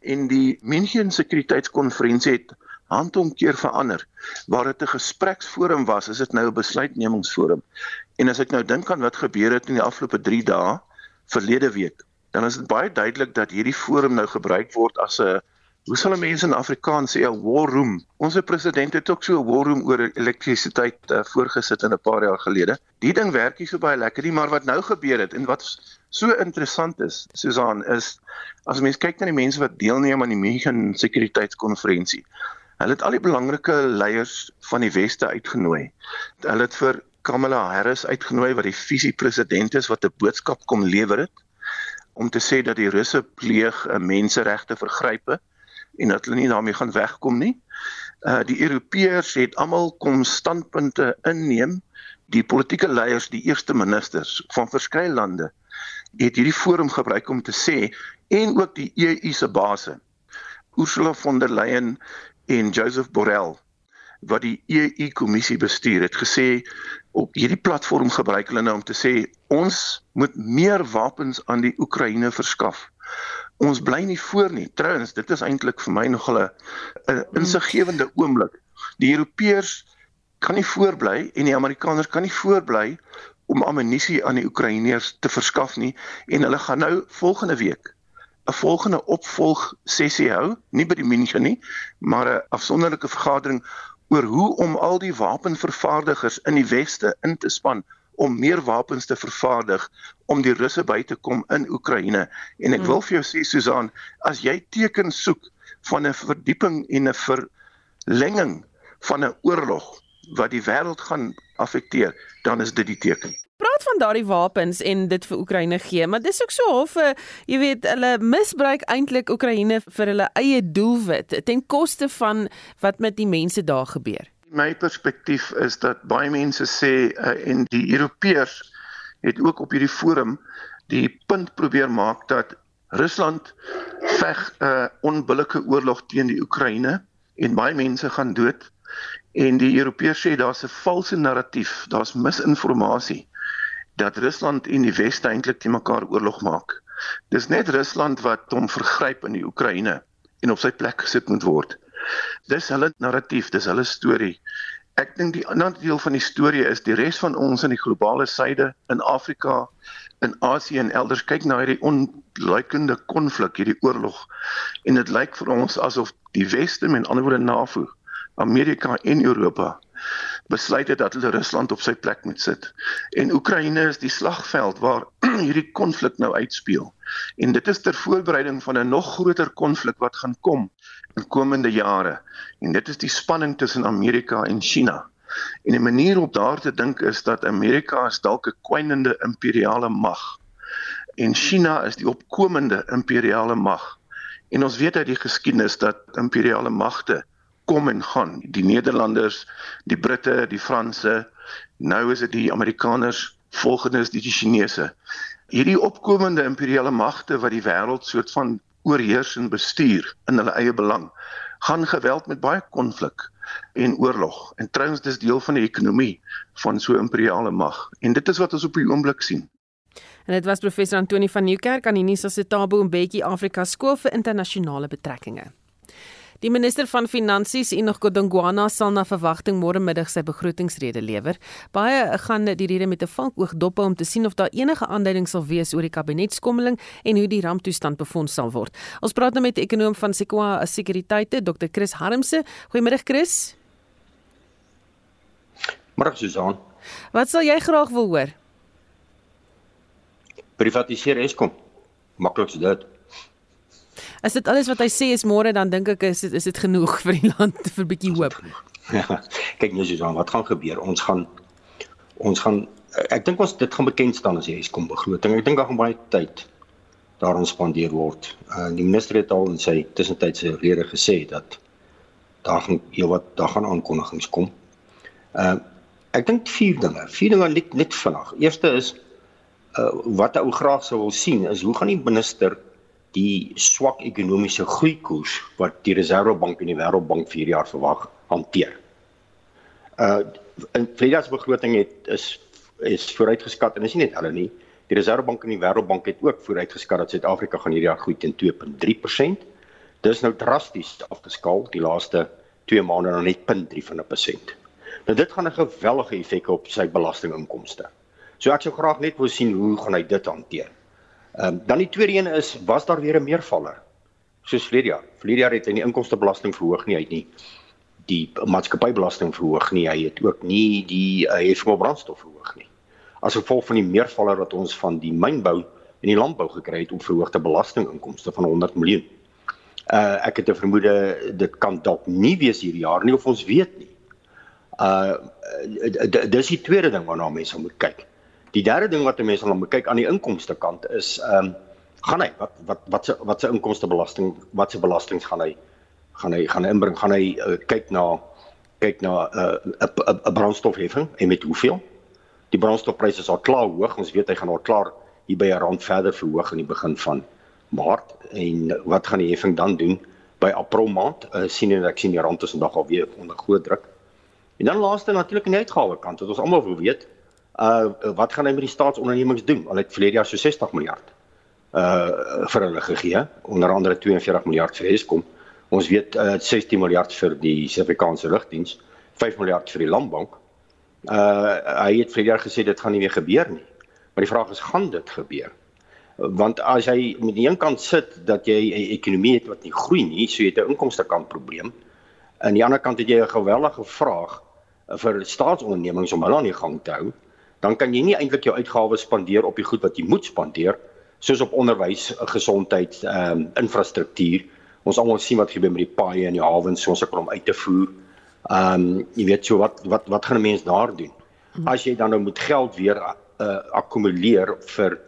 en die München Sekuriteitskonferensie het handomkeer verander. Waar dit 'n gespreksforum was, is dit nou 'n besluitnemingsforum. En as ek nou dink aan wat gebeur het in die afgelope 3 dae verlede week, dan is dit baie duidelik dat hierdie forum nou gebruik word as 'n hoe sal mense in Afrikaans sê 'n war room. Ons president het ook so 'n war room oor elektrisiteit uh, voorgesit in 'n paar jaar gelede. Die ding werk nie so baie lekker nie, maar wat nou gebeur het en wat so interessant is, Susan, is as mens kyk na die mense wat deelneem aan die München sekuriteitskonferensie. Hulle het al die belangrike leiers van die weste uitgenooi. Hulle het vir Kamala Harris uitgenooi wat die visiepresident is wat 'n boodskap kom lewer het om te sê dat die Russe pleeg 'n menseregte vergrype en dat hulle nie daarmee gaan wegkom nie. Uh die Europeërs het almal kom standpunte inneem. Die politieke leiers, die eerste ministers van verskeie lande het hierdie forum gebruik om te sê en ook die EU se baase Ursula von der Leyen en Joseph Borrell wat die EU kommissie bestuur het gesê op hierdie platform gebruik hulle nou om te sê ons moet meer wapens aan die Oekraïne verskaf. Ons bly nie voor nie. Trouens, dit is eintlik vir my nog 'n insiggewende oomblik. Die Europeërs kan nie voorbly en die Amerikaners kan nie voorbly om ammunisie aan die Oekraïners te verskaf nie en hulle gaan nou volgende week 'n volgende opvolg sessie hou, nie by die München nie, maar 'n afsonderlike vergadering oor hoe om al die wapenvervaardigers in die weste in te span om meer wapens te vervaardig om die Russe by te kom in Oekraïne. En ek hmm. wil vir jou sê Susan, as jy tekens soek van 'n verdieping en 'n verlenging van 'n oorlog wat die wêreld gaan affekteer, dan is dit die teken praat van daardie wapens en dit vir Oekraïne gee, maar dis ook so half 'n jy weet, hulle misbruik eintlik Oekraïne vir hulle eie doelwit ten koste van wat met die mense daar gebeur. My perspektief is dat baie mense sê uh, en die Europeërs het ook op hierdie forum die punt probeer maak dat Rusland veg 'n uh, onbillike oorlog teen die Oekraïne en baie mense gaan dood en die Europeërs sê daar's 'n valse narratief, daar's misinformasie dat Rusland en die Weste eintlik te mekaar oorlog maak. Dis net Rusland wat hom vergryp in die Oekraïne en op sy plek gesit moet word. Dis hulle narratief, dis hulle storie. Ek dink die ander deel van die storie is die res van ons in die globale suide, in Afrika, in Asië en elders kyk na hierdie onluikende konflik, hierdie oorlog. En dit lyk vir ons asof die Weste, met ander woorde NAVO, Amerika en Europa besluit het dat hulle Rusland op sy plek moet sit. En Oekraïne is die slagveld waar hierdie konflik nou uitspeel. En dit is ter voorbereiding van 'n nog groter konflik wat gaan kom in komende jare. En dit is die spanning tussen Amerika en China. En 'n manier om daar te dink is dat Amerika is dalk 'n kwynende imperiale mag en China is die opkomende imperiale mag. En ons weet uit die geskiedenis dat imperiale magte kom en gaan. Die Nederlanders, die Britte, die Franse, nou is dit die Amerikaners, volgende is die Chinese. Hierdie opkomende imperiale magte wat die wêreld soort van oorheers en bestuur in hulle eie belang, gaan geweld met baie konflik en oorlog. En trouens dis deel van die ekonomie van so 'n imperiale mag. En dit is wat ons op die oomblik sien. En dit was professor Antoni van Nieuwkerk aan die Nisa se Tabo Mbeki Afrika Skool vir Internasionale Betrekkinge. Die minister van Finansies, Enoch Godongwana, sal na verwagting môre middag sy begrotingsrede lewer. Baie gaan die rede met 'n valkoog dop om te sien of daar enige aanduiding sal wees oor die kabinetskommeling en hoe die ramptoestand befonds sal word. Ons praat nou met die ekonom van Sequoia Sekuriteite, Dr. Chris Harmse. Goeiemiddag Chris. Môre Susan. Wat sal jy graag wil hoor? Privatiseer Eskom. Maklik so dit. As dit alles wat hy sê is môre dan dink ek is dit is dit genoeg vir die land vir 'n bietjie hoop. Ja. Kyk nou Susan, wat gaan gebeur? Ons gaan ons gaan ek dink ons dit gaan bekend staan as die Eskom begroting. Ek dink daar gaan baie tyd daaraan spandeer word. Uh die minister het al in sy tussentydse rede gesê dat daar gaan heelwat daar gaan aankondigings kom. Uh ek dink vier dinge. Vier dinge net net vinnig. Eerste is uh wat ou graag sou wil sien is hoe gaan die minister die swak ekonomiese groeikoers wat die Reserwebank en die Wêreldbank vir hierdie jaar verwag hanteer. Uh in Vrydag se begroting het is is vooruitgeskat en is nie net hulle nie. Die Reserwebank en die Wêreldbank het ook vooruitgeskat dat Suid-Afrika gaan hierdie jaar groei teen 2.3%. Dis nou drasties afgeskaal die laaste 2 maande na net 0.3 van 'n persent. Nou dit gaan 'n geweldige effek op sy belastinginkomste. So ek sou graag net wou sien hoe gaan hy dit hanteer. Ehm um, dan die tweede een is was daar weer 'n meervaller? Soos verlede jaar. Verlede jaar het hy nie inkomstebelasting verhoog nie, hy het nie die maatskappybelasting verhoog nie, hy het ook nie die het vir brandstof verhoog nie. As gevolg van die meervaller wat ons van die mynbou en die landbou gekry het om verhoogde belastinginkomste van 100 miljoen. Uh ek het 'n vermoede dit kan dalk nie wees hierdie jaar nie of ons weet nie. Uh dis die tweede ding waarna mense moet kyk. Die derde ding wat mense dan moet kyk aan die inkomste kant is ehm um, gaan hy wat wat wat se wat se inkomstebelasting wat se belastings gaan hy gaan hy gaan inbring gaan hy uh, kyk na kyk na 'n uh, 'n brandstofheffing en met hoeveel? Die brandstofpryse is al klaar hoog. Ons weet hy gaan al klaar hier by 'n rand verder verhoog in die begin van Maart en wat gaan die heffing dan doen by April maand? Uh, sien en ek sien die rand is vandag al weer onder groot druk. En dan laaste natuurlik aan die uitgawe kant wat ons almal wil weet, uh wat gaan hy met die staatsondernemings doen? Al het verlede jaar so 60 miljard uh vir hulle gegee, onder andere 42 miljard vir Eskom. Ons weet uh 16 miljard vir die Suid-Afrikaanse lugdiens, 5 miljard vir die landbank. Uh hy het verlede jaar gesê dit gaan nie weer gebeur nie. Maar die vraag is gaan dit gebeur? want as jy met die een kant sit dat jy 'n ekonomie het wat nie groei nie, so jy het 'n inkomste kant probleem. Aan die ander kant het jy 'n gewellige vraag vir staatsondernemings om hulle aan die gang te hou, dan kan jy nie eintlik jou uitgawes spandeer op die goed wat jy moet spandeer, soos op onderwys, gesondheid, ehm um, infrastruktuur. Ons almal sien wat gebeur met die paaie en die hawens, ons ek om uit te voer. Ehm um, jy weet so wat wat wat gaan 'n mens daar doen? As jy dan nou moet geld weer uh, akkumuleer vir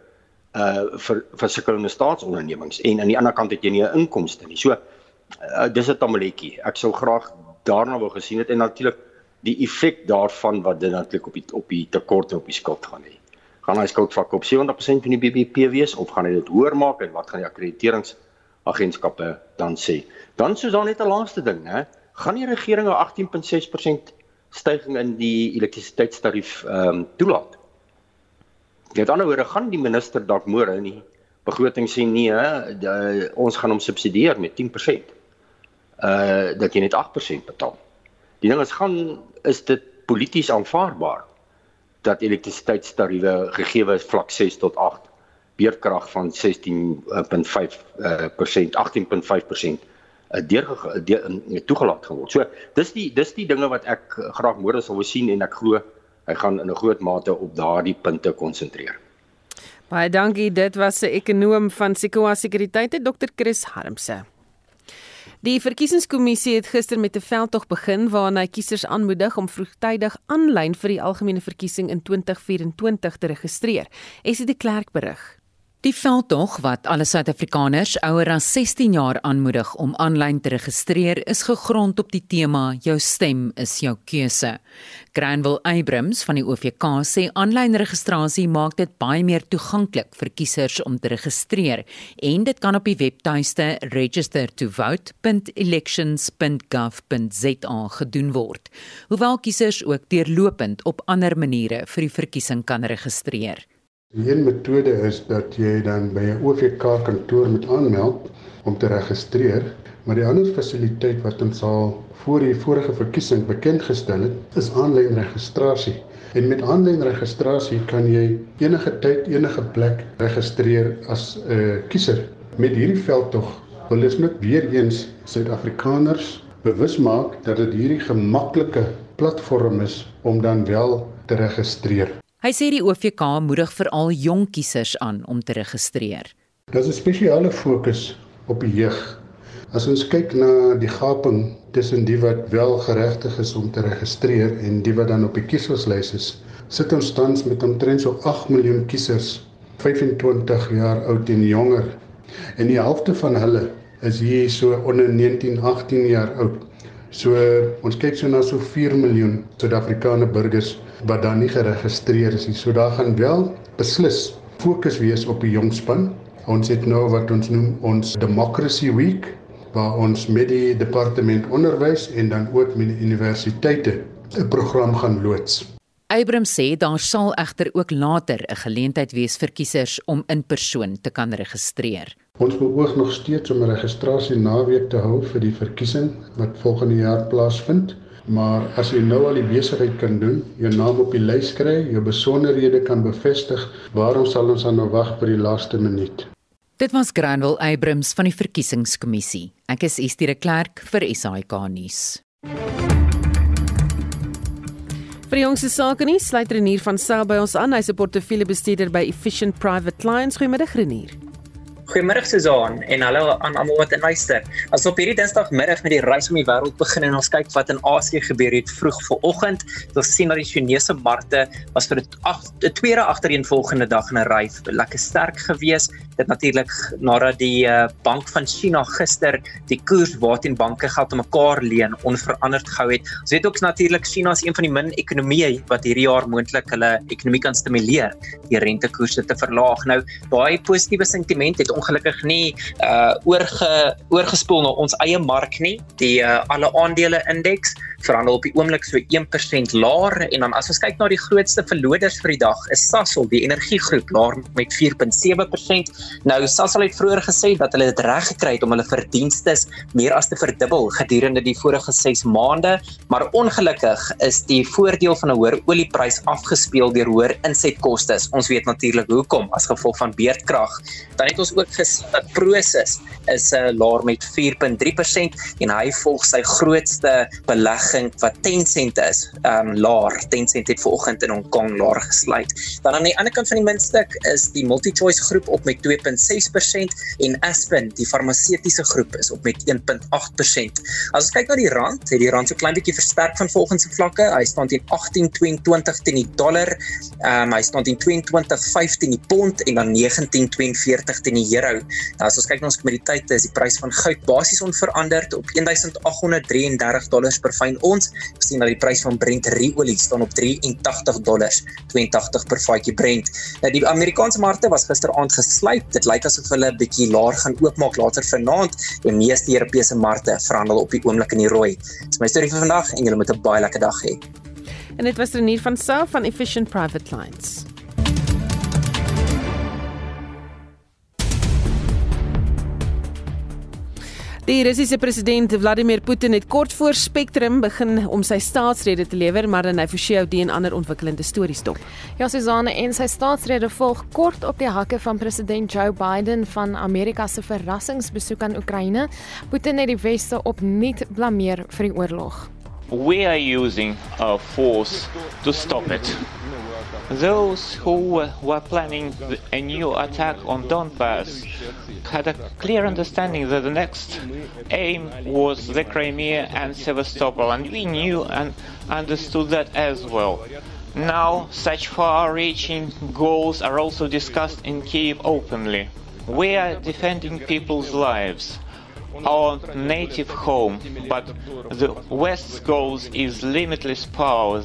uh vir vir sulke staatsondernemings en aan die ander kant het jy nie 'n inkomste nie. So uh, dis 'n tamaletjie. Ek sou graag daarna wou gesien het en natuurlik die effek daarvan wat dit natuurlik op die op die tekort en op die skuld gaan hê. Gaan hy skuldvlak op 70% van die BBP wees of gaan hy dit hoër maak en wat gaan die akkrediteringsagentskappe dan sê? Dan soos dan net 'n laaste ding, hè. Gaan die regering 'n 18.6% stygings in die elektrisiteitstarief ehm um, toelaat? Met ander woorde gaan die minister dalk môre in die begroting sê nee, die, ons gaan hom subsidieer met 10%. Uh dat jy net 8% betaal. Die ding is gaan is dit polities aanvaarbaar dat elektrisiteitstariewe gegee is vlak 6 tot 8 beurtkrag van 16.5% uh, 18.5% deur toegelaat geword. So dis die dis die dinge wat ek graag môre sal wil sien en ek glo hy gaan in 'n groot mate op daardie punte konsentreer. Baie dankie. Dit was 'n ekonom van Sikoa Sekuriteit, Dr. Chris Harmse. Die verkiesingskommissie het gister met 'n veldtog begin waarna hy kiesers aanmoedig om vroegtydig aanlyn vir die algemene verkiesing in 2024 te registreer. Esie de Klerk berig. Die veldtog wat alle Suid-Afrikaners ouer as 16 jaar aanmoedig om aanlyn te registreer, is gegrond op die tema Jou stem is jou keuse. Granville Abrams van die OVK sê aanlyn registrasie maak dit baie meer toeganklik vir kiesers om te registreer en dit kan op die webtuiste registertovote.elections.gov.za gedoen word. Hoewel kiesers ook deurlopend op ander maniere vir die verkiesing kan registreer. Die een metode is dat jy dan by 'n OVK kantoor moet aanmeld om te registreer, maar die ander fasiliteit wat ons al voor die vorige verkiesing bekend gestel het, is aanlyn registrasie. En met aanlyn registrasie kan jy enige tyd, enige plek registreer as 'n uh, kiezer. Met hierdie veldtog wil ons net weer eens Suid-Afrikaners bewus maak dat dit hierdie gemaklike platform is om dan wel te registreer. Hy sê die OVK moedig veral jong kiesers aan om te registreer. Daar's 'n spesiale fokus op die jeug. As ons kyk na die gaping tussen die wat wel geregtig is om te registreer en die wat dan op die kieserslys is, sit ons tans met omtrent so 8 miljoen kiesers 25 jaar oud en jonger. En die helfte van hulle is hier so onder 19, 18 jaar oud. So ons kyk so na so 4 miljoen Suid-Afrikaanse burgers wat dan nie geregistreer is nie. So daar gaan wel beslis fokus wees op die jong span Ons het nou wat ons noem ons Democracy Week waar ons met die departement onderwys en dan ook met die universiteite 'n program gaan loods. Abrams sê daar sal egter ook later 'n geleentheid wees vir kiesers om in persoon te kan registreer. Ons beoog nog steeds om 'n registrasie naweek te hou vir die verkiesing wat volgende jaar plaasvind. Maar as jy nou al die besigheid kan doen, jou naam op die lys kry, jou besonderhede kan bevestig, waarom sal ons dan nou wag vir die laaste minuut? Dit was Granwell Abrams van die verkiesingskommissie. Ek is Estie de Klerk vir SAK nuus. Vir die jongste sake nuus sluit Renier van Sail by ons aan. Hy's 'n portefeuljebestuurder by Efficient Private Clients. Goeiemiddag Renier. Goeiemôre Susan en hallo aan almal wat luister. As op hierdie Dinsdagmiddag met die reis om die wêreld begin en ons kyk wat in Asië gebeur het vroeg vanoggend, ons sien dat die Chinese markte was vir 'n tweede agtereenvolgende dag in 'n ry lekker sterk gewees. Dit natuurlik nadat die uh, Bank van China gister die koers waarteen banke geld te mekaar leen onveranderd gehou het. Ons weet ook natuurlik China is een van die min ekonomieë wat hierdie jaar moontlik hulle ekonomie kan stimuleer die rentekoerse te verlaag. Nou, daai positiewe sentiment het ongelukkig nie uh oorge oorgespoel na ons eie mark nie. Die uh, alle aandele indeks verhandel op die oomblik so 1% laer en dan as ons kyk na die grootste verloders vir die dag is Sasol die energiegroep laer met 4.7%. Nou Sasol het vroeër gesê dat hulle dit reg gekry het om hulle verdienste meer as te verdubbel gedurende die vorige 6 maande, maar ongelukkig is die voordeel van 'n hoër olieprys afgespeel deur hoër insetkoste. Ons weet natuurlik hoekom as gevolg van beerdkrag. Dan het ons ook gesien dat Prosus is 'n uh, laer met 4.3% en hy volg sy grootste belegging belegging wat Tencent is, ehm um, laer. Tencent het vanoggend in Hong Kong laer gesluit. Dan aan die ander kant van die muntstuk is die MultiChoice groep op met 2.6% en Aspen, die farmaseutiese groep is op met 1.8%. As ons kyk na die rand, het die rand so klein bietjie versterk van volgens se vlakke. Hy staan teen 18.22 teen die dollar. Ehm um, hy staan teen 22.5 teen die pond en dan 19.42 teen die euro. Nou as ons kyk na ons kommoditeite, is die prys van goud basies onveranderd op 1833 dollars per fyn ons sien dat die prys van Brent olie staan op 83 dollars 82 per vatjie Brent. Nou die Amerikaanse markte was gisteraand gesluit. Dit lyk asof hulle 'n bietjie laer gaan oopmaak later vanaand. Die meeste Europese markte verhandel op die oomblik in die rooi. Dis my storie vir vandag en julle moet 'n baie lekker dag hê. En dit was Renier van Sail van Efficient Private Clients. Die Russiese president Vladimir Putin het kort voor Spectrum begin om sy staatsrede te lewer, maar dan hy voorsien die en ander ontwikkelende stories dop. Ja, Susanne en sy staatsrede volg kort op die hakke van president Joe Biden van Amerika se verrassingsbesoek aan Oekraïne. Putin het die weste opnuut blameer vir die oorlog. We are using our force to stop it. Those who were planning a new attack on Donbass had a clear understanding that the next aim was the Crimea and Sevastopol, and we knew and understood that as well. Now, such far reaching goals are also discussed in Kiev openly. We are defending people's lives, our native home, but the West's goals is limitless power.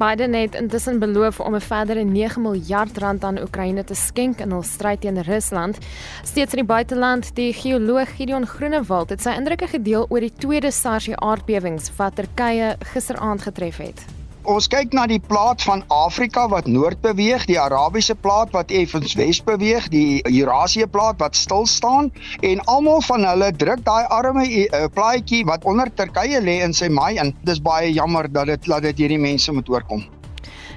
Biden het intussen beloof om 'n verdere 9 miljard rand aan Oekraïne te skenk in hul stryd teen Rusland. Steeds in die buiteland, die geoloog Gideon Groenewald het sy indrukke gedeel oor die tweede SARS aardbewings wat Turkye gisteraand getref het ons kyk na die plaat van Afrika wat noord beweeg, die Arabiese plaat wat effens wes beweeg, die Eurasië plaat wat stil staan en almal van hulle druk daai arme uh, plaatjie wat onder Turkye lê in sy maai in. Dis baie jammer dat dit laat dit hierdie mense moet oorkom.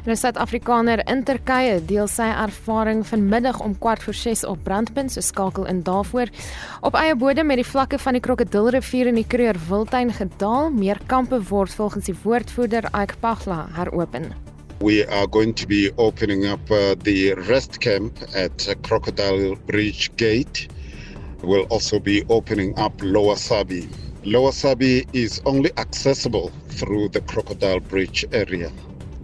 'n Suid-Afrikaner in Turkye deel sy ervaring vanmiddag om kwart voor 6 op Brandpunt, so skakel in daarvoor. Op eie bodem met die vlakke van die Krokodilrivier in die Kruger Wildtuin gedaal, meer kampe word volgens die woordvoerder Ike Pagla heropen. We are going to be opening up uh, the rest camp at uh, Crocodile Bridge Gate. We'll also be opening up Lower Sabi. Lower Sabi is only accessible through the Crocodile Bridge area.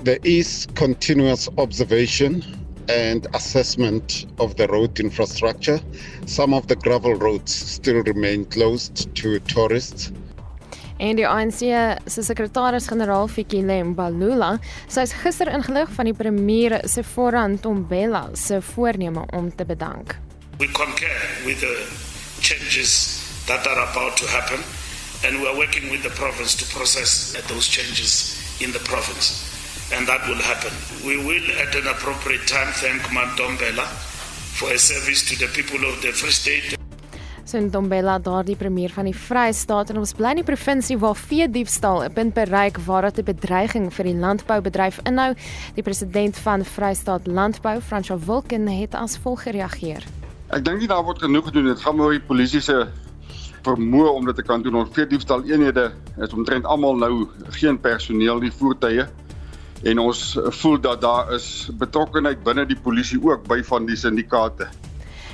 There is continuous observation and assessment of the road infrastructure. Some of the gravel roads still remain closed to tourists. En die ANC se sekretaris-generaal Fikile Mbalula sê hy's gister ingelig van die premier se voorrand Tombela se voorneme om te bedank. We concur with the changes that are about to happen, and we are working with the province to process those changes in the province. And that will happen. We will, at an appropriate time, thank Mandombela for a service to the people of the Free State. So Ntombela daardie premier van die Vrystaat en ons bly in die provinsie waar vee diefstal 'n punt bereik waar dit 'n bedreiging vir die landboubedryf inhou. Die president van Vrystaat Landbou, Fransjo Wilken, het as volg gereageer. Ek dink nie daar word genoeg gedoen. Dit gaan oor die polisie se vermoë om dit te kan doen. Ons vee diefstal eenhede is omtrent almal nou geen personeel nie, voertuie. En ons voel dat daar is betrokkeheid binne die polisie ook by van die syndikaate.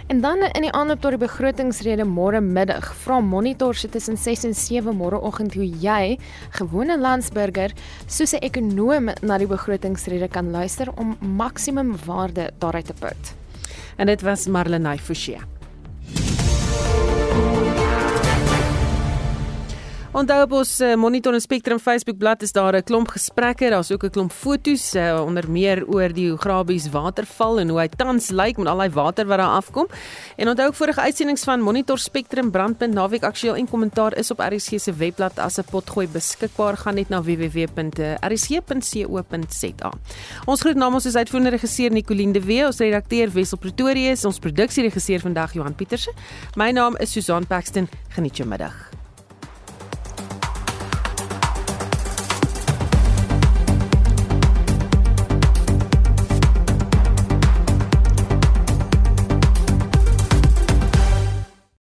En dan in die aanloop tot die begrotingsrede môre middag, vra Monitor se tussen 6 en 7 môreoggend hoe jy, gewone landsburger, soos 'n ekonoom na die begrotingsrede kan luister om maksimum waarde daaruit te put. En dit was Marlenae Forsie. Onthou op ons uh, Monitor en Spectrum Facebook bladsy is daar 'n klomp gesprekke, daar's ook 'n klomp foto's uh, onder meer oor die Ugrabies waterval en hoe hy tans lyk met al daai water wat daar afkom. En onthou ook vorige uitsendings van Monitor Spectrum brandpunt naweek aktueel en kommentaar is op RSG se webblad as 'n potgooi beskikbaar. Gaan net na www.rsg.co.za. Ons groet namens ons uitvoerende regisseur Nicoline de Wee, ons redakteur Wessel Pretorius, ons produksieregisseur vandag Johan Pieterse. My naam is Susan Paxton. Geniet jou middag.